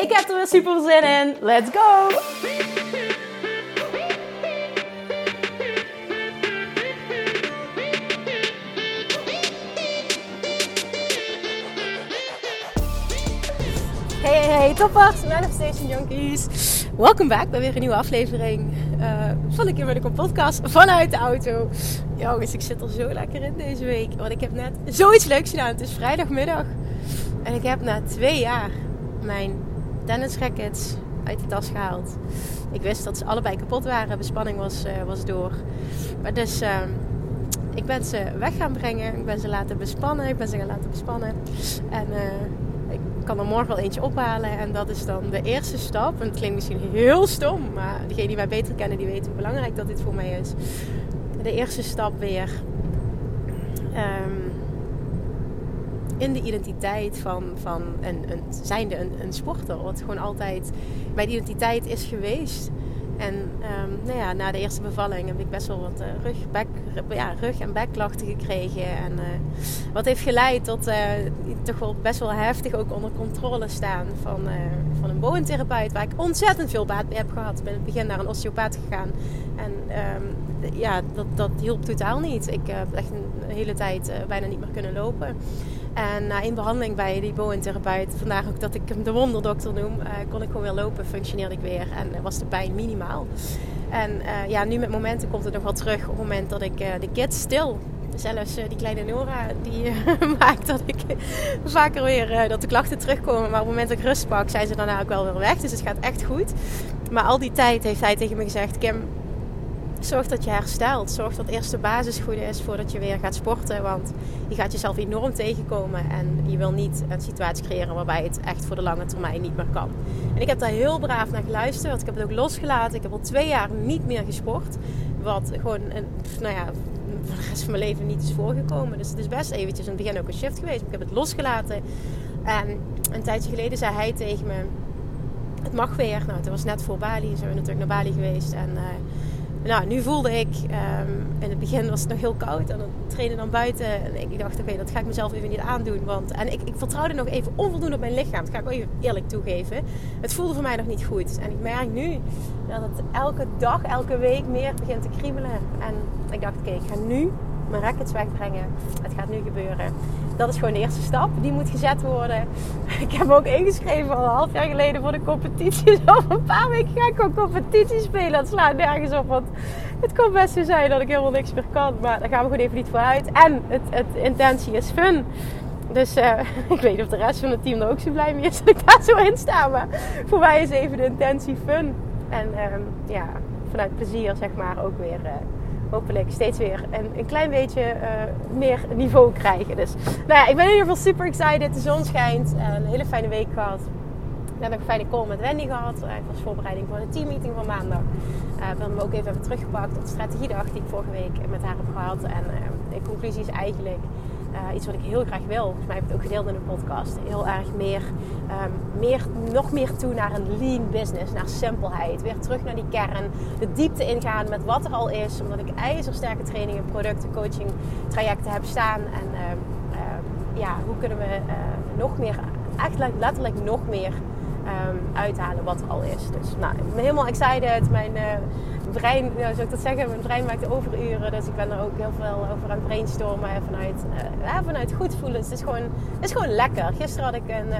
Ik heb er weer super zin in. Let's go! Hey, hey, hey, toppers, Manifestation Junkies. Welkom back bij weer een nieuwe aflevering van de Kim podcast vanuit de auto. Jongens, ik zit er zo lekker in deze week. Want ik heb net zoiets leuks gedaan. Het is vrijdagmiddag. En ik heb na twee jaar mijn tennisrackets uit de tas gehaald. Ik wist dat ze allebei kapot waren. De spanning was, uh, was door. Maar dus... Uh, ik ben ze weg gaan brengen. Ik ben ze laten bespannen. Ik ben ze gaan laten bespannen. En uh, ik kan er morgen wel eentje ophalen. En dat is dan de eerste stap. En het klinkt misschien heel stom, maar degenen die mij beter kennen, die weten hoe belangrijk dat dit voor mij is. De eerste stap weer um, in de identiteit van, van een, een, zijnde een, een sporter. Wat gewoon altijd mijn identiteit is geweest. En um, nou ja, na de eerste bevalling heb ik best wel wat uh, rug, ja, rug- en bekklachten gekregen. En uh, wat heeft geleid tot uh, toch wel best wel heftig ook onder controle staan van, van een boventherapeut. Waar ik ontzettend veel baat bij heb gehad. Ik ben in het begin naar een osteopaat gegaan. En um, ja, dat, dat hielp totaal niet. Ik heb echt een hele tijd bijna niet meer kunnen lopen. En na één behandeling bij die boventherapeut, vandaag ook dat ik hem de wonderdokter noem, uh, kon ik gewoon weer lopen, functioneerde ik weer en was de pijn minimaal. En uh, ja, nu met momenten komt het nog wel terug op het moment dat ik uh, de kids stil. Zelfs die kleine Nora, die maakt dat ik vaker weer dat de klachten terugkomen. Maar op het moment dat ik rust pak, zijn ze daarna ook wel weer weg. Dus het gaat echt goed. Maar al die tijd heeft hij tegen me gezegd: Kim, zorg dat je herstelt. Zorg dat eerst de basis goed is voordat je weer gaat sporten. Want je gaat jezelf enorm tegenkomen. En je wil niet een situatie creëren waarbij het echt voor de lange termijn niet meer kan. En ik heb daar heel braaf naar geluisterd. Want ik heb het ook losgelaten. Ik heb al twee jaar niet meer gesport. Wat gewoon, een, nou ja, voor de rest van mijn leven niet is voorgekomen. Dus het is best eventjes in het begin ook een shift geweest. Ik heb het losgelaten. En een tijdje geleden zei hij tegen me... Het mag weer. Nou, het was net voor Bali. Zijn we natuurlijk naar Bali geweest. En... Uh, nou, nu voelde ik, um, in het begin was het nog heel koud en dan trainen dan buiten. En ik dacht, oké, dat ga ik mezelf even niet aandoen. Want, en ik, ik vertrouwde nog even onvoldoende op mijn lichaam. Dat ga ik wel even eerlijk toegeven. Het voelde voor mij nog niet goed. En ik merk nu dat het elke dag, elke week meer begint te kriebelen. En ik dacht, oké, ik ga nu mijn rackets wegbrengen. Het gaat nu gebeuren. Dat is gewoon de eerste stap. Die moet gezet worden. Ik heb me ook ingeschreven al een half jaar geleden voor de competitie. Over een paar weken ga ik ook competitie spelen. Dat slaat nergens op. Want het kan best zo zijn dat ik helemaal niks meer kan. Maar daar gaan we gewoon even niet voor uit. En het, het intentie is fun. Dus uh, ik weet niet of de rest van het team er ook zo blij mee is dat ik daar zo in sta. Maar voor mij is even de intentie fun. En um, ja, vanuit plezier zeg maar ook weer... Uh, hopelijk steeds weer een, een klein beetje uh, meer niveau krijgen. Dus nou ja, ik ben in ieder geval super excited. De zon schijnt. Een hele fijne week gehad. We hebben een fijne call met Wendy gehad. Eigenlijk als voorbereiding voor de teammeeting van maandag. Uh, we hebben hem ook even, teruggepakt op de strategiedag die ik vorige week met haar heb gehad. En de conclusie is eigenlijk uh, iets wat ik heel graag wil. Volgens mij heb ik het ook gedeeld in de podcast. Heel erg meer, um, meer, nog meer toe naar een lean business, naar simpelheid. Weer terug naar die kern. De diepte ingaan met wat er al is. Omdat ik ijzersterke trainingen, producten, coaching trajecten heb staan. En uh, uh, ja, hoe kunnen we eh, nog meer, echt letterlijk nog meer uithalen wat er al is. Dus nou, ik ben helemaal excited. Mijn uh, ik dat zeggen, mijn brein maakt overuren. Dus ik ben er ook heel veel over aan het brainstormen vanuit, uh, ja, vanuit goed voelen. Het is gewoon, het is gewoon lekker. Gisteren had ik een uh,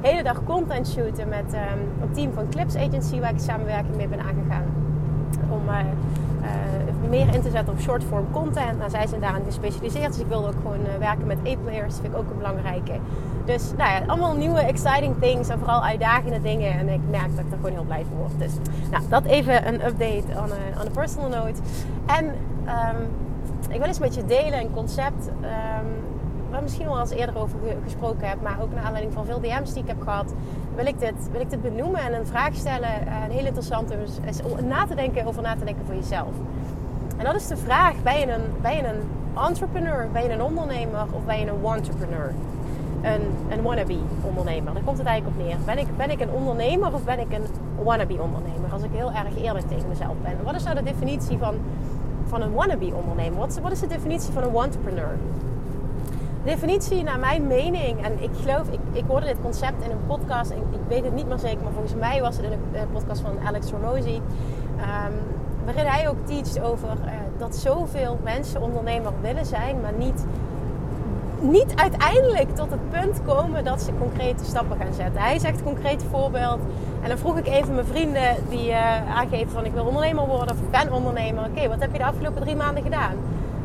hele dag content shooten met um, een team van Clips Agency waar ik samenwerking mee ben aangegaan. Om uh, meer in te zetten op short form content. Nou, zij zijn daarin gespecialiseerd. Dus ik wilde ook gewoon werken met A-players. Vind ik ook een belangrijke. Dus nou ja, allemaal nieuwe exciting things en vooral uitdagende dingen. En ik merk dat ik er gewoon heel blij van word. Dus nou, dat even een update on a, on a personal note. En um, ik wil eens met je delen een concept um, waar misschien wel eens eerder over gesproken heb, maar ook naar aanleiding van veel DM's die ik heb gehad, wil ik dit, wil ik dit benoemen en een vraag stellen. Uh, een heel interessante is, is om na te denken over na te denken voor jezelf. En dat is de vraag: ben je een, ben je een entrepreneur, ben je een ondernemer of ben je een entrepreneur? Een, wannabe ondernemer. Daar komt het eigenlijk op neer. Ben ik, ben ik een ondernemer of ben ik een wannabe ondernemer? Als ik heel erg eerlijk tegen mezelf ben. Wat is nou de definitie van, van een wannabe ondernemer? Wat wat is de definitie van een entrepreneur? definitie naar mijn mening, en ik geloof, ik, ik hoorde dit concept in een podcast, en ik weet het niet meer zeker, maar volgens mij was het in een podcast van Alex Ramosi, um, waarin hij ook teacht over uh, dat zoveel mensen ondernemer willen zijn, maar niet, niet uiteindelijk tot het punt komen dat ze concrete stappen gaan zetten. Hij zegt concreet voorbeeld, en dan vroeg ik even mijn vrienden die uh, aangeven van ik wil ondernemer worden of ik ben ondernemer. Oké, wat heb je de afgelopen drie maanden gedaan?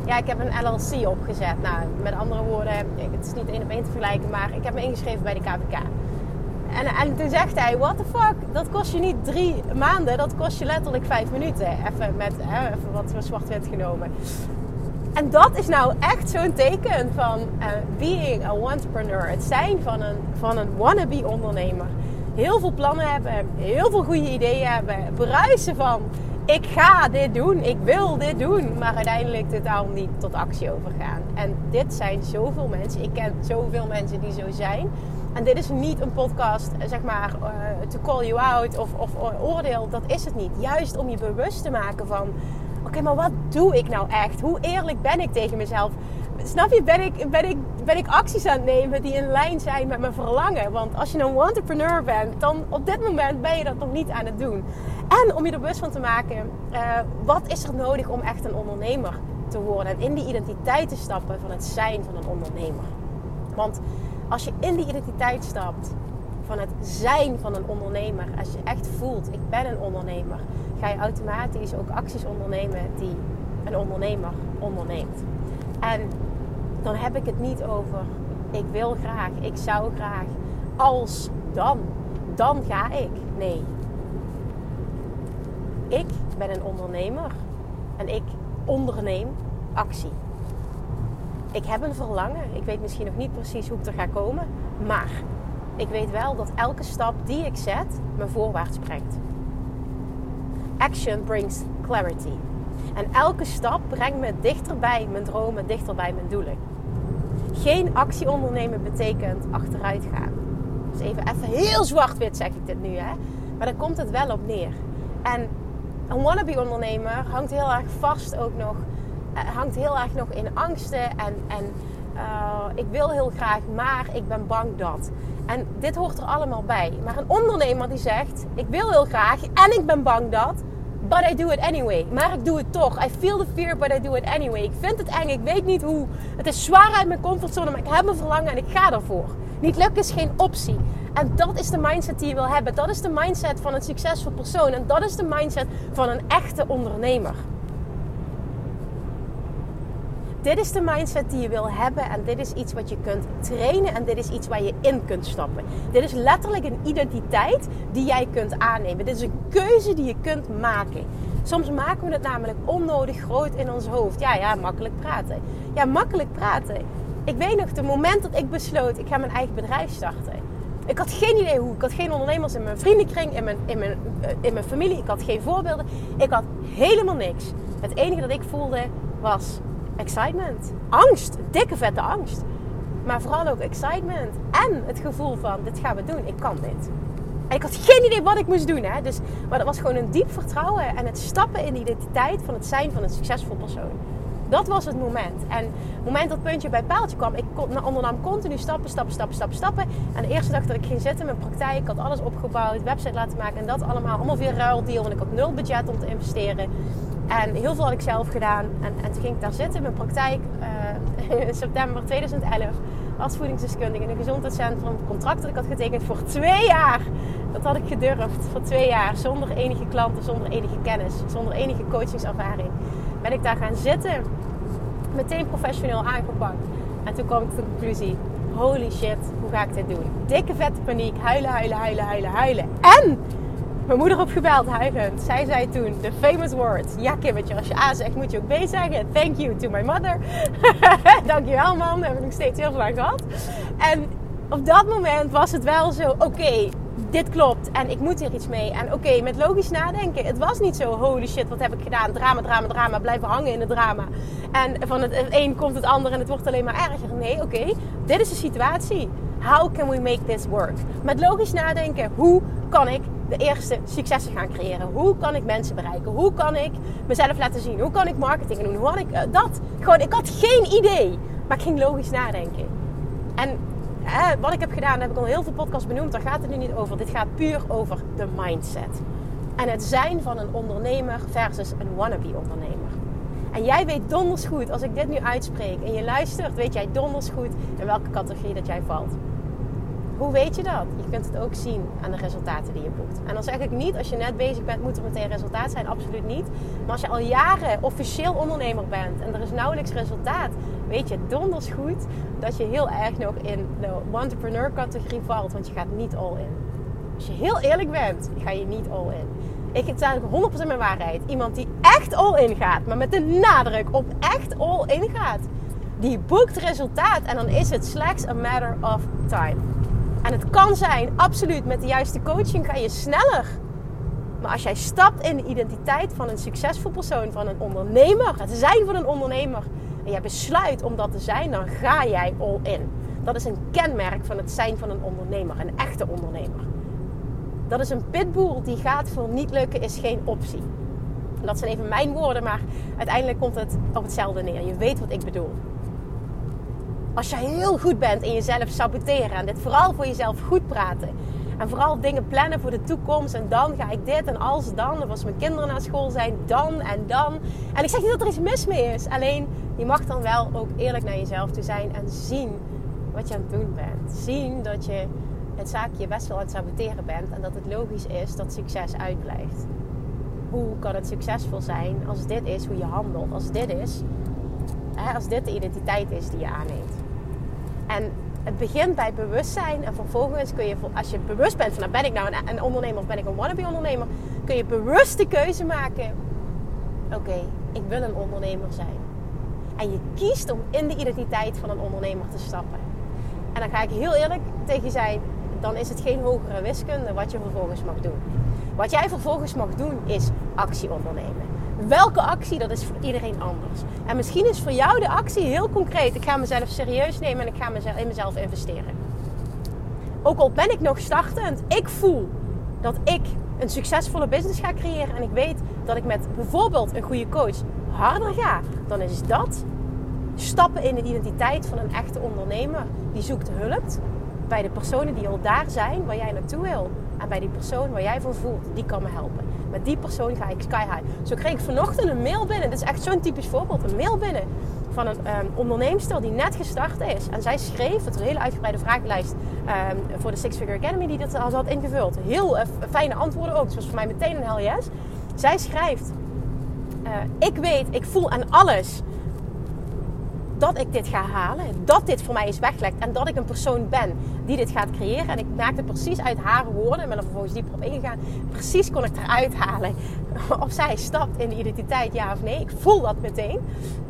ja, ik heb een LLC opgezet. Nou, met andere woorden, het is niet één op één te vergelijken, maar ik heb me ingeschreven bij de KVK. En, en toen zegt hij, what the fuck, dat kost je niet drie maanden, dat kost je letterlijk vijf minuten. Even, met, hè, even wat zwart-wit genomen. En dat is nou echt zo'n teken van uh, being a entrepreneur. Het zijn van een, van een wannabe ondernemer. Heel veel plannen hebben, heel veel goede ideeën hebben, bruisen van ik ga dit doen, ik wil dit doen, maar uiteindelijk totaal niet tot actie overgaan. En dit zijn zoveel mensen, ik ken zoveel mensen die zo zijn. En dit is niet een podcast, zeg maar, uh, to call you out of, of oordeel, dat is het niet. Juist om je bewust te maken van, oké, maar wat doe ik nou echt? Hoe eerlijk ben ik tegen mezelf? Snap je, ben ik, ben, ik, ben ik acties aan het nemen die in lijn zijn met mijn verlangen? Want als je een entrepreneur bent, dan op dit moment ben je dat nog niet aan het doen. En om je er bewust van te maken, uh, wat is er nodig om echt een ondernemer te worden? En in die identiteit te stappen van het zijn van een ondernemer. Want als je in die identiteit stapt van het zijn van een ondernemer, als je echt voelt, ik ben een ondernemer, ga je automatisch ook acties ondernemen die een ondernemer onderneemt. En dan heb ik het niet over ik wil graag, ik zou graag, als dan, dan ga ik. Nee, ik ben een ondernemer en ik onderneem actie. Ik heb een verlangen. Ik weet misschien nog niet precies hoe ik er ga komen. Maar ik weet wel dat elke stap die ik zet me voorwaarts brengt. Action brings clarity. En elke stap brengt me dichterbij mijn dromen, dichterbij mijn doelen. Geen actie ondernemen betekent achteruit gaan. Dus even, even heel zwart-wit zeg ik dit nu, hè. Maar daar komt het wel op neer. En een wannabe ondernemer hangt heel erg vast ook nog. Uh, hangt heel erg nog in angsten en, en uh, ik wil heel graag, maar ik ben bang dat. En dit hoort er allemaal bij. Maar een ondernemer die zegt: Ik wil heel graag en ik ben bang dat. But I do it anyway. Maar ik doe het toch. I feel the fear, but I do it anyway. Ik vind het eng. Ik weet niet hoe. Het is zwaar uit mijn comfortzone, maar ik heb mijn verlangen en ik ga ervoor. Niet lukken is geen optie. En dat is de mindset die je wil hebben. Dat is de mindset van een succesvol persoon. En dat is de mindset van een echte ondernemer. Dit is de mindset die je wil hebben en dit is iets wat je kunt trainen en dit is iets waar je in kunt stappen. Dit is letterlijk een identiteit die jij kunt aannemen. Dit is een keuze die je kunt maken. Soms maken we het namelijk onnodig groot in ons hoofd. Ja, ja, makkelijk praten. Ja, makkelijk praten. Ik weet nog, het moment dat ik besloot, ik ga mijn eigen bedrijf starten. Ik had geen idee hoe. Ik had geen ondernemers in mijn vriendenkring, in mijn, in mijn, eh, in mijn familie. Ik had geen voorbeelden. Ik had helemaal niks. Het enige dat ik voelde was excitement. Angst. Dikke vette angst. Maar vooral ook excitement. En het gevoel van, dit gaan we doen. Ik kan dit. En ik had geen idee wat ik moest doen. Hè? Dus, maar dat was gewoon een diep vertrouwen. En het stappen in de identiteit van het zijn van een succesvol persoon. Dat was het moment. En het moment dat puntje bij paaltje kwam, ik ondernam continu stappen, stappen, stappen, stappen, stappen. En de eerste dag dat ik ging zitten mijn praktijk, ik had alles opgebouwd, website laten maken en dat allemaal. Allemaal weer ruildeal, want ik had nul budget om te investeren. En heel veel had ik zelf gedaan. En, en toen ging ik daar zitten in mijn praktijk uh, in september 2011 als voedingsdeskundige in een gezondheidscentrum. Een contract dat ik had getekend voor twee jaar. Dat had ik gedurfd voor twee jaar. Zonder enige klanten, zonder enige kennis, zonder enige coachingservaring. Ben ik daar gaan zitten. Meteen professioneel aangepakt. En toen kwam ik tot de conclusie. Holy shit, hoe ga ik dit doen? Dikke vette paniek. Huilen, huilen, huilen, huilen, huilen. En mijn moeder opgebeld, huilend. Zij zei toen de famous words. Ja, Kimmetje, als je A zegt, moet je ook B zeggen. Thank you to my mother. Dankjewel, man. Daar heb ik nog steeds heel veel aan gehad. En op dat moment was het wel zo, oké, dit klopt en ik moet hier iets mee. En oké, met logisch nadenken. Het was niet zo, holy shit, wat heb ik gedaan? Drama, drama, drama. Blijven hangen in het drama. En van het een komt het ander en het wordt alleen maar erger. Nee, oké, dit is de situatie. How can we make this work? Met logisch nadenken, hoe kan ik de eerste successen gaan creëren? Hoe kan ik mensen bereiken? Hoe kan ik mezelf laten zien? Hoe kan ik marketing doen? Hoe kan ik uh, dat? Gewoon, ik had geen idee. Maar ik ging logisch nadenken. En wat ik heb gedaan, heb ik al heel veel podcasts benoemd. Daar gaat het nu niet over. Dit gaat puur over de mindset. En het zijn van een ondernemer versus een wannabe ondernemer. En jij weet donders goed, als ik dit nu uitspreek en je luistert, weet jij donders goed in welke categorie dat jij valt. Hoe weet je dat? Je kunt het ook zien aan de resultaten die je boekt. En dan zeg ik niet, als je net bezig bent, moet er meteen resultaat zijn. Absoluut niet. Maar als je al jaren officieel ondernemer bent en er is nauwelijks resultaat, weet je donders goed dat je heel erg nog in de entrepreneur categorie valt. Want je gaat niet all in. Als je heel eerlijk bent, ga je niet all in. Ik eigenlijk 100% mijn waarheid. Iemand die echt all in gaat, maar met de nadruk op echt all in gaat. Die boekt resultaat en dan is het slechts a matter of time. En het kan zijn, absoluut, met de juiste coaching ga je sneller. Maar als jij stapt in de identiteit van een succesvol persoon, van een ondernemer, het zijn van een ondernemer, en jij besluit om dat te zijn, dan ga jij all in. Dat is een kenmerk van het zijn van een ondernemer, een echte ondernemer. Dat is een pitbull die gaat voor niet lukken is geen optie. Dat zijn even mijn woorden, maar uiteindelijk komt het op hetzelfde neer. Je weet wat ik bedoel. Als jij heel goed bent in jezelf saboteren en dit vooral voor jezelf goed praten. En vooral dingen plannen voor de toekomst. En dan ga ik dit en als dan. Of als mijn kinderen naar school zijn, dan en dan. En ik zeg niet dat er iets mis mee is. Alleen je mag dan wel ook eerlijk naar jezelf toe zijn. En zien wat je aan het doen bent. Zien dat je het zaakje best wel aan het saboteren bent. En dat het logisch is dat succes uitblijft. Hoe kan het succesvol zijn als dit is hoe je handelt? Als dit is, als dit de identiteit is die je aanneemt. En het begint bij bewustzijn. En vervolgens kun je, als je bewust bent van, nou, ben ik nou een, ondernemer of ben ik een wannabe ondernemer, kun je bewust de keuze maken. Oké, ik wil een ondernemer zijn. En je kiest om in de identiteit van een ondernemer te stappen. En dan ga ik heel eerlijk tegen je zijn, dan is het geen hogere wiskunde wat je vervolgens mag doen. Wat jij vervolgens mag doen is actie ondernemen. Welke actie, dat is voor iedereen anders. En misschien is voor jou de actie heel concreet. Ik ga mezelf serieus nemen en ik ga in mezelf investeren. Ook al ben ik nog startend, ik voel dat ik een succesvolle business ga creëren. En ik weet dat ik met bijvoorbeeld een goede coach harder ga. Dan is dat stappen in de identiteit van een echte ondernemer. Die zoekt hulp bij de personen die al daar zijn waar jij naartoe wil. En bij die persoon waar jij van voelt, die kan me helpen. Met die persoon ga ik sky high. Zo kreeg ik vanochtend een mail binnen. Dit is echt zo'n typisch voorbeeld. Een mail binnen van een um, onderneemster die net gestart is. En zij schreef, het een hele uitgebreide vragenlijst um, voor de Six Figure Academy die dat al had ingevuld. Heel uh, fijne antwoorden ook. Dus was voor mij meteen een hell yes. Zij schrijft, uh, ik weet, ik voel aan alles dat ik dit ga halen. Dat dit voor mij is weggelegd. En dat ik een persoon ben die dit gaat creëren. En ik maakte precies uit haar woorden, en ben er vervolgens dieper op ingegaan. Precies kon ik eruit halen of zij stapt in de identiteit, ja of nee. Ik voel dat meteen.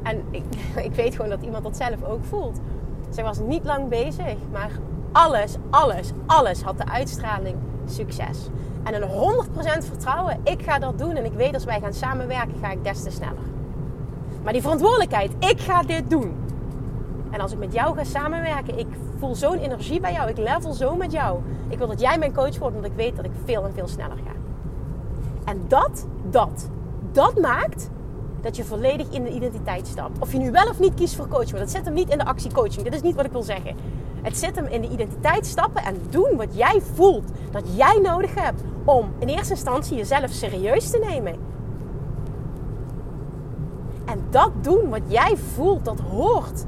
En ik, ik weet gewoon dat iemand dat zelf ook voelt. Zij was niet lang bezig, maar alles, alles, alles had de uitstraling succes. En een 100% vertrouwen, ik ga dat doen en ik weet als wij gaan samenwerken, ga ik des te sneller. Maar die verantwoordelijkheid, ik ga dit doen. En als ik met jou ga samenwerken, ik voel zo'n energie bij jou. Ik level zo met jou. Ik wil dat jij mijn coach wordt, omdat ik weet dat ik veel en veel sneller ga. En dat, dat, dat maakt dat je volledig in de identiteit stapt. Of je nu wel of niet kiest voor coach, maar dat zit hem niet in de actiecoaching. Dit is niet wat ik wil zeggen. Het zit hem in de identiteit stappen en doen wat jij voelt dat jij nodig hebt om in eerste instantie jezelf serieus te nemen. En dat doen wat jij voelt, dat hoort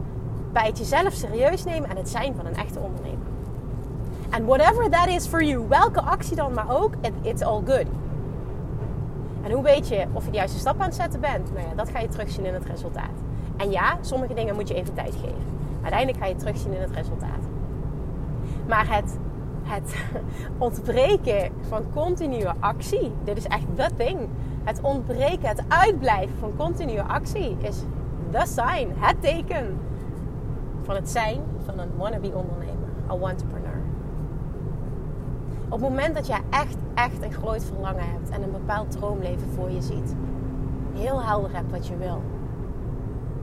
bij het jezelf serieus nemen en het zijn van een echte ondernemer. En whatever that is for you, welke actie dan maar ook, it's all good. En hoe weet je of je de juiste stap aan het zetten bent? Nou ja, dat ga je terugzien in het resultaat. En ja, sommige dingen moet je even tijd geven. Uiteindelijk ga je terugzien in het resultaat. Maar het het ontbreken van continue actie. Dit is echt the thing. Het ontbreken, het uitblijven van continue actie is the sign, het teken van het zijn van een wannabe ondernemer, een entrepreneur. Op het moment dat je echt, echt een groot verlangen hebt en een bepaald droomleven voor je ziet, heel helder hebt wat je wil,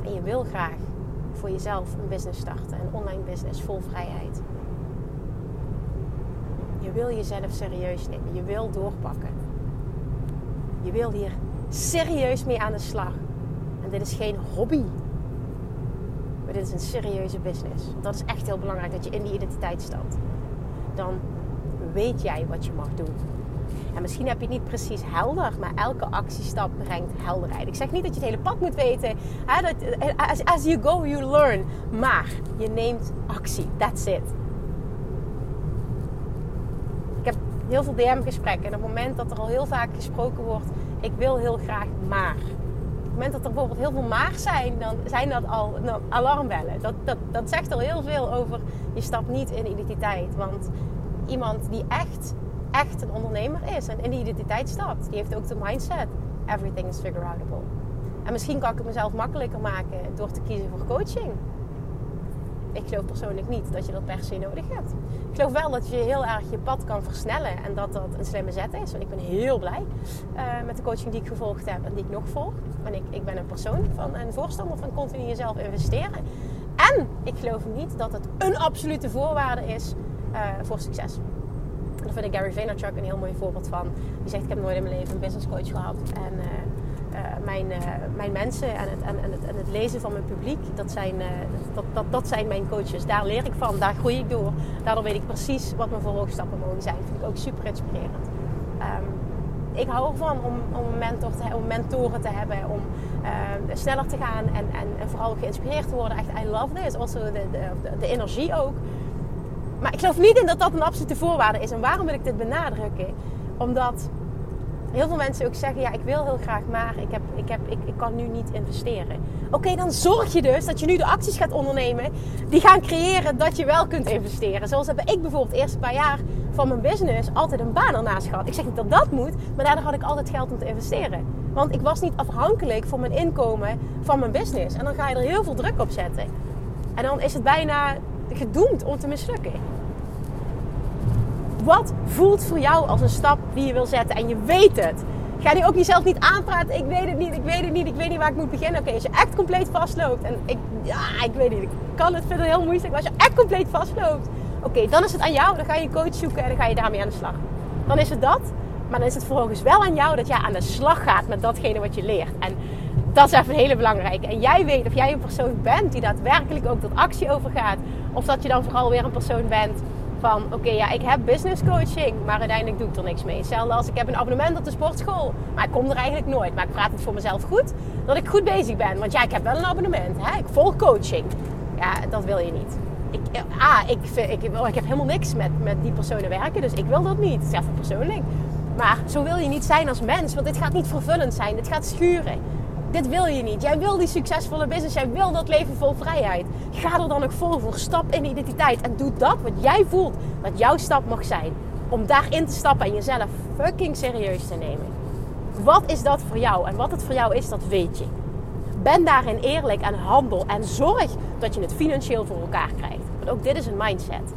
en je wil graag voor jezelf een business starten, een online business vol vrijheid. Je wil jezelf serieus nemen, je wil doorpakken. Je wil hier serieus mee aan de slag. En dit is geen hobby. Maar dit is een serieuze business. Dat is echt heel belangrijk dat je in die identiteit staat. Dan weet jij wat je mag doen. En misschien heb je het niet precies helder, maar elke actiestap brengt helderheid. Ik zeg niet dat je het hele pad moet weten. As, as you go, you learn. Maar je neemt actie. That's it. Ik heb heel veel DM-gesprekken. En op het moment dat er al heel vaak gesproken wordt, ik wil heel graag maar. Op het moment dat er bijvoorbeeld heel veel maar zijn, dan zijn dat al nou, alarmbellen. Dat, dat, dat zegt al heel veel over je stap niet in identiteit. Want iemand die echt, echt een ondernemer is en in die identiteit stapt, die heeft ook de mindset: everything is figure outable. En misschien kan ik het mezelf makkelijker maken door te kiezen voor coaching. Ik geloof persoonlijk niet dat je dat per se nodig hebt. Ik geloof wel dat je heel erg je pad kan versnellen en dat dat een slimme zet is. En ik ben heel blij uh, met de coaching die ik gevolgd heb en die ik nog volg. En ik, ik ben een persoon van een voorstander van continu jezelf investeren. En ik geloof niet dat het een absolute voorwaarde is uh, voor succes. Daar vind ik Gary Vaynerchuk een heel mooi voorbeeld van. Die zegt, ik heb nooit in mijn leven een business coach gehad. En uh, mijn, mijn mensen en het, en, en, het, en het lezen van mijn publiek, dat zijn, dat, dat, dat zijn mijn coaches. Daar leer ik van, daar groei ik door. Daardoor weet ik precies wat mijn verhoogstappen mogen zijn. Dat vind ik ook super inspirerend. Um, ik hou ervan om, om, mentor te, om mentoren te hebben, om sneller te gaan en, en, en, vooral geïnspireerd te worden. Echt, I love this. Also de, de, de energie ook. Maar ik geloof niet in dat dat een absolute voorwaarde is. En waarom wil ik dit benadrukken? Omdat heel veel mensen ook zeggen: ja, ik wil heel graag, maar ik, heb, ik, heb, ik, ik kan nu niet investeren. Oké, dan zorg je dus dat je nu de acties gaat ondernemen die gaan creëren dat je wel kunt investeren. Zoals heb ik bijvoorbeeld de eerste paar jaar van mijn business altijd een baan ernaast gehad. Ik zeg niet dat dat moet, maar daardoor had ik altijd geld om te investeren. Want ik was niet afhankelijk van mijn inkomen van mijn business. En dan ga je er heel veel druk op zetten. En dan is het bijna gedoemd om te mislukken. Wat voelt voor jou als een stap die je wil zetten en je weet het? Ga die ook niet zelf niet aanpraten. Ik weet het niet, ik weet het niet, ik weet niet waar ik moet beginnen. Oké, als je echt compleet vastloopt en ik, ja, ik weet niet, ik kan het vinden heel moeilijk. Als je echt compleet vastloopt, oké, dan is het aan jou. Dan ga je een coach zoeken en dan ga je daarmee aan de slag. Dan is het dat. Maar dan is het vervolgens wel aan jou dat jij aan de slag gaat met datgene wat je leert. En dat is even een hele belangrijke. En jij weet of jij een persoon bent die daadwerkelijk ook tot actie overgaat. Of dat je dan vooral weer een persoon bent van oké, ja, ik heb business coaching, maar uiteindelijk doe ik er niks mee. Hetzelfde als ik heb een abonnement op de sportschool, maar ik kom er eigenlijk nooit. Maar ik praat het voor mezelf goed, dat ik goed bezig ben. Want ja, ik heb wel een abonnement, hè? ik volg coaching. Ja, dat wil je niet. Ik, ah, ik, ik, ik heb helemaal niks met, met die personen werken, dus ik wil dat niet. Zelf persoonlijk. Maar zo wil je niet zijn als mens, want dit gaat niet vervullend zijn, dit gaat schuren. Dit wil je niet. Jij wil die succesvolle business. Jij wil dat leven vol vrijheid. Ga er dan ook vol voor. Stap in identiteit. En doe dat wat jij voelt dat jouw stap mag zijn. Om daarin te stappen en jezelf fucking serieus te nemen. Wat is dat voor jou? En wat het voor jou is, dat weet je. Ben daarin eerlijk en handel. En zorg dat je het financieel voor elkaar krijgt. Want ook dit is een mindset.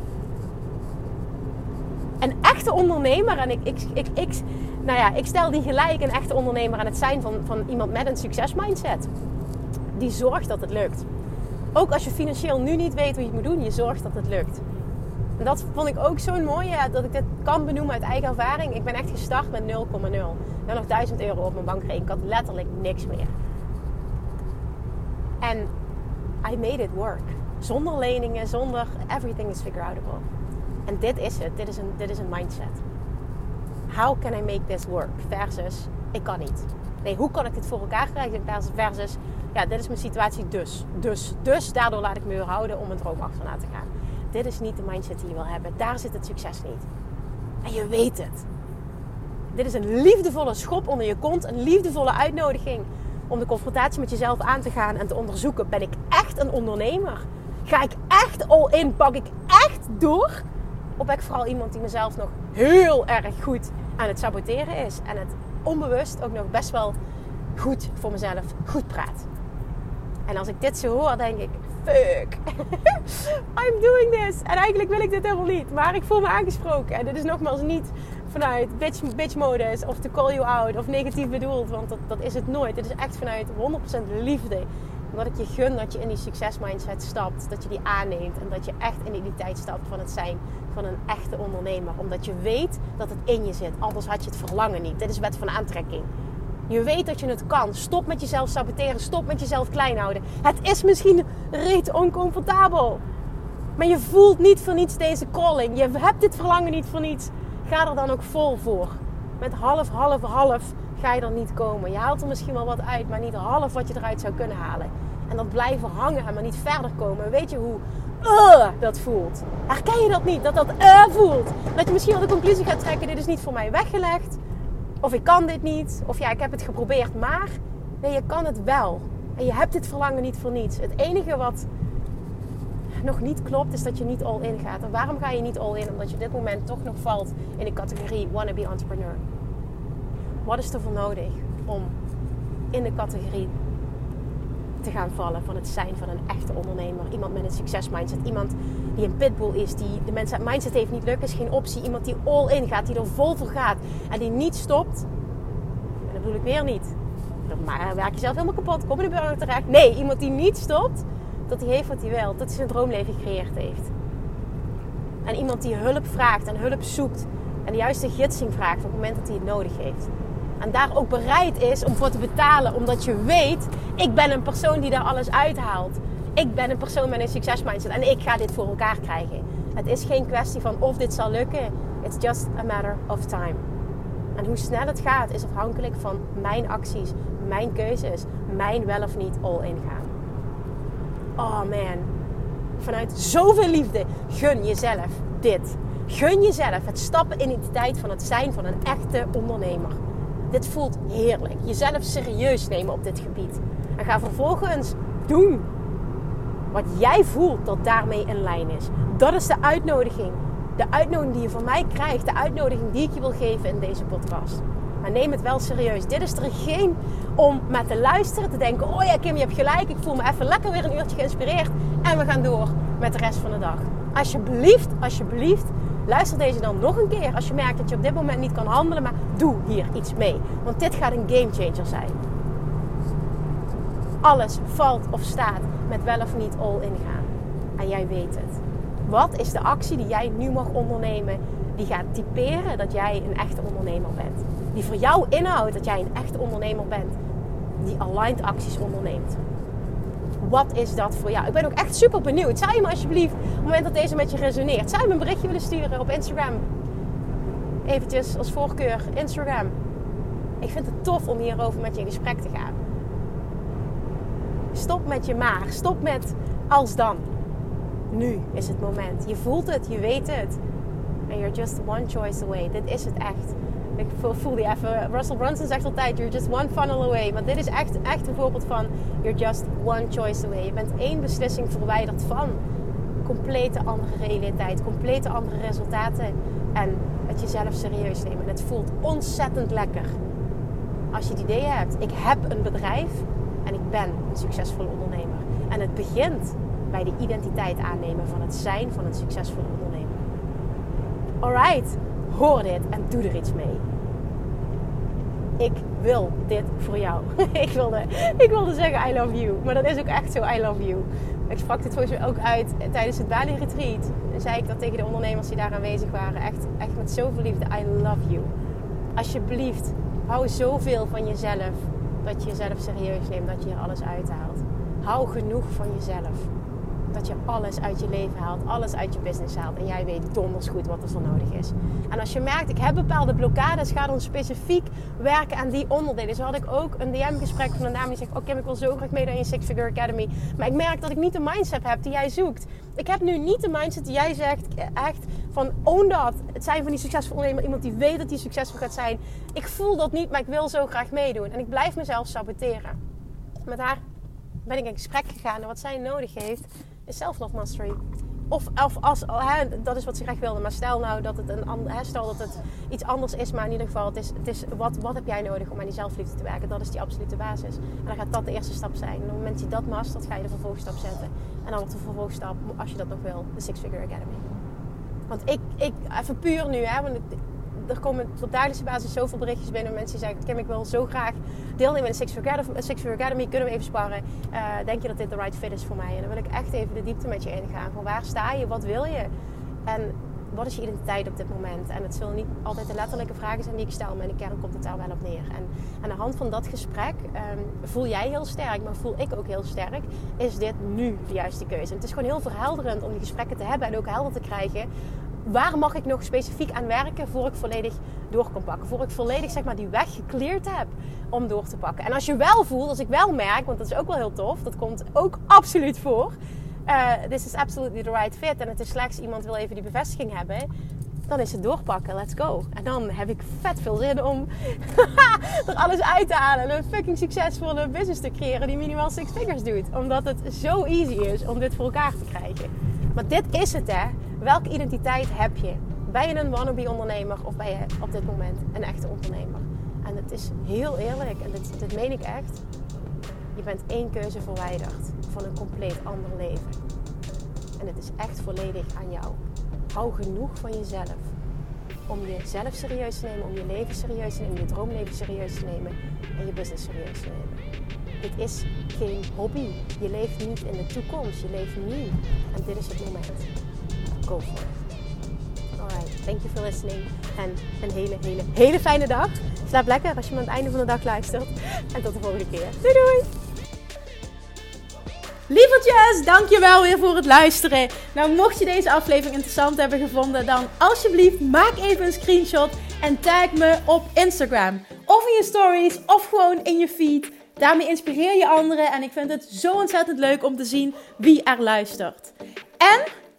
Een echte ondernemer, en ik, ik, ik, ik nou ja, ik stel die gelijk een echte ondernemer aan het zijn van, van iemand met een succesmindset. Die zorgt dat het lukt. Ook als je financieel nu niet weet hoe je moet doen, je zorgt dat het lukt. En dat vond ik ook zo'n mooie, dat ik dit kan benoemen uit eigen ervaring. Ik ben echt gestart met 0,0. Dan nog 1000 euro op mijn bankrekening. Ik had letterlijk niks meer. En I made it work. Zonder leningen, zonder everything is figure outable. En dit is het. Dit is een mindset how can I make this work? Versus, ik kan niet. Nee, hoe kan ik dit voor elkaar krijgen? Versus, ja, dit is mijn situatie dus. Dus, dus daardoor laat ik me houden om een droom achterna te gaan. Dit is niet de mindset die je wil hebben. Daar zit het succes niet. En je weet het. Dit is een liefdevolle schop onder je kont. Een liefdevolle uitnodiging om de confrontatie met jezelf aan te gaan en te onderzoeken. Ben ik echt een ondernemer? Ga ik echt all in? Pak ik echt door? Of ben ik vooral iemand die mezelf nog heel erg goed aan het saboteren is. En het onbewust ook nog best wel goed voor mezelf goed praat. En als ik dit zo hoor, denk ik: fuck, I'm doing this. En eigenlijk wil ik dit helemaal niet. Maar ik voel me aangesproken. En dit is nogmaals niet vanuit bitch, bitch modus of to call you out of negatief bedoeld. Want dat, dat is het nooit. Het is echt vanuit 100% liefde. Omdat ik je gun dat je in die succesmindset stapt. Dat je die aanneemt. En dat je echt in die tijd stapt van het zijn van een echte ondernemer. Omdat je weet dat het in je zit. Anders had je het verlangen niet. Dit is wet van aantrekking. Je weet dat je het kan. Stop met jezelf saboteren. Stop met jezelf klein houden. Het is misschien reet oncomfortabel. Maar je voelt niet voor niets deze calling. Je hebt dit verlangen niet voor niets. Ga er dan ook vol voor. Met half, half, half ga je er niet komen. Je haalt er misschien wel wat uit, maar niet half wat je eruit zou kunnen halen. En dat blijven hangen en maar niet verder komen. Weet je hoe uh, dat voelt? Herken je dat niet? Dat dat uh voelt? Dat je misschien wel de conclusie gaat trekken: dit is niet voor mij weggelegd. Of ik kan dit niet. Of ja, ik heb het geprobeerd, maar. Nee, je kan het wel. En je hebt dit verlangen niet voor niets. Het enige wat nog niet klopt, is dat je niet all in gaat. En waarom ga je niet all in? Omdat je op dit moment toch nog valt in de categorie wannabe entrepreneur. Wat is er voor nodig om in de categorie te gaan vallen van het zijn van een echte ondernemer? Iemand met een succesmindset. Iemand die een pitbull is, die de mindset, mindset heeft niet lukken, is geen optie. Iemand die all in gaat, die er vol voor gaat en die niet stopt. En dat bedoel ik weer niet. Werk je zelf helemaal kapot, kom in de burger terecht. Nee, iemand die niet stopt, dat hij heeft wat hij wil. Dat hij zijn droomleven gecreëerd heeft. En iemand die hulp vraagt en hulp zoekt. En de juiste gidsing vraagt op het moment dat hij het nodig heeft. En daar ook bereid is om voor te betalen. Omdat je weet, ik ben een persoon die daar alles uithaalt. Ik ben een persoon met een succesmindset. En ik ga dit voor elkaar krijgen. Het is geen kwestie van of dit zal lukken. It's just a matter of time. En hoe snel het gaat is afhankelijk van mijn acties, mijn keuzes, mijn wel of niet all in gaan. Oh man, vanuit zoveel liefde gun jezelf dit. Gun jezelf het stappen in de tijd van het zijn van een echte ondernemer. Dit voelt heerlijk. Jezelf serieus nemen op dit gebied. En ga vervolgens doen wat jij voelt dat daarmee in lijn is. Dat is de uitnodiging. De uitnodiging die je van mij krijgt. De uitnodiging die ik je wil geven in deze podcast. Maar neem het wel serieus. Dit is er geen om met te luisteren, te denken: oh ja, Kim, je hebt gelijk. Ik voel me even lekker weer een uurtje geïnspireerd. En we gaan door met de rest van de dag. Alsjeblieft, alsjeblieft, luister deze dan nog een keer. Als je merkt dat je op dit moment niet kan handelen, maar doe hier iets mee. Want dit gaat een gamechanger zijn. Alles valt of staat met wel of niet all in gaan. En jij weet het. Wat is de actie die jij nu mag ondernemen die gaat typeren dat jij een echte ondernemer bent? Die voor jou inhoudt dat jij een echte ondernemer bent. Die aligned acties onderneemt. Wat is dat voor jou? Ik ben ook echt super benieuwd. Zou je me alsjeblieft, op het moment dat deze met je resoneert, zou je me een berichtje willen sturen op Instagram? Eventjes als voorkeur Instagram. Ik vind het tof om hierover met je in gesprek te gaan. Stop met je maar. Stop met als dan. Nu is het moment. Je voelt het, je weet het. And you're just one choice away. Dit is het echt. Ik voel die even. Russell Brunson zegt altijd: You're just one funnel away. Maar dit is echt, echt een voorbeeld van: You're just one choice away. Je bent één beslissing verwijderd van complete andere realiteit, complete andere resultaten. En het jezelf serieus nemen. het voelt ontzettend lekker. Als je het idee hebt: Ik heb een bedrijf en ik ben een succesvolle ondernemer. En het begint bij de identiteit aannemen van het zijn van een succesvolle ondernemer. Alright, hoor dit en doe er iets mee. Ik wil dit voor jou. ik, wilde, ik wilde zeggen I love you, maar dat is ook echt zo I love you. Ik sprak dit volgens mij ook uit tijdens het Bali Retreat. Zei ik dat tegen de ondernemers die daar aanwezig waren. Echt, echt met zoveel liefde, I love you. Alsjeblieft, hou zoveel van jezelf dat je jezelf serieus neemt, dat je er alles uithaalt. Hou genoeg van jezelf. Dat je alles uit je leven haalt, alles uit je business haalt. En jij weet donders goed wat er voor nodig is. En als je merkt, ik heb bepaalde blokkades, ga dan specifiek werken aan die onderdelen. Zo had ik ook een DM-gesprek van een dame die zegt: Oké, ik wil zo graag mee naar je Six Figure Academy. Maar ik merk dat ik niet de mindset heb die jij zoekt. Ik heb nu niet de mindset die jij zegt, echt van own dat. Het zijn van die succesvolle ondernemer, iemand die weet dat hij succesvol gaat zijn. Ik voel dat niet, maar ik wil zo graag meedoen. En ik blijf mezelf saboteren. Met haar ben ik in gesprek gegaan en wat zij nodig heeft self-love mastery. Of, of als, hè, dat is wat ze graag wilde. Maar stel nou dat het, een, hè, stel dat het iets anders is. Maar in ieder geval, het is, het is, wat, wat heb jij nodig om aan die zelfliefde te werken? Dat is die absolute basis. En dan gaat dat de eerste stap zijn. En op het moment dat je dat mastert, ga je de vervolgstap zetten. En dan wordt de vervolgstap, als je dat nog wil, de Six Figure Academy. Want ik, ik even puur nu, hè, want er komen op dagelijkse basis zoveel berichtjes binnen. Mensen die zeggen, Kim, ik wil zo graag deelnemen in de Six Figure Academy. Kunnen we even sparren. Uh, denk je dat dit de right fit is voor mij? En dan wil ik echt even de diepte met je ingaan. Van waar sta je? Wat wil je? En wat is je identiteit op dit moment? En het zullen niet altijd de letterlijke vragen zijn die ik stel, maar in de kern komt het daar wel op neer. En aan de hand van dat gesprek um, voel jij heel sterk, maar voel ik ook heel sterk, is dit nu de juiste keuze. Het is gewoon heel verhelderend om die gesprekken te hebben en ook helder te krijgen waar mag ik nog specifiek aan werken voor ik volledig door kan pakken? Voor ik volledig zeg maar, die weg gecleared heb om door te pakken. En als je wel voelt, als ik wel merk, want dat is ook wel heel tof, dat komt ook absoluut voor. Uh, this is absolutely the right fit. En het is slechts iemand wil even die bevestiging hebben. Dan is het doorpakken, let's go. En dan heb ik vet veel zin om er alles uit te halen. En een fucking succesvolle business te creëren die minimaal six figures doet. Omdat het zo easy is om dit voor elkaar te krijgen. Maar dit is het hè. Welke identiteit heb je? Ben je een wannabe ondernemer of ben je op dit moment een echte ondernemer? En het is heel eerlijk, en dit, dit meen ik echt. Je bent één keuze verwijderd van een compleet ander leven. En het is echt volledig aan jou. Hou genoeg van jezelf om jezelf serieus te nemen, om je leven serieus te nemen, je droomleven serieus te nemen en je business serieus te nemen. Dit is geen hobby. Je leeft niet in de toekomst, je leeft nu. En dit is het moment go for it. Alright, thank you for listening. En een hele, hele, hele fijne dag. Slaap lekker als je me aan het einde van de dag luistert. En tot de volgende keer. Doei doei! Lievertjes, dankjewel weer voor het luisteren. Nou, mocht je deze aflevering interessant hebben gevonden, dan alsjeblieft maak even een screenshot en tag me op Instagram. Of in je stories, of gewoon in je feed. Daarmee inspireer je anderen en ik vind het zo ontzettend leuk om te zien wie er luistert. En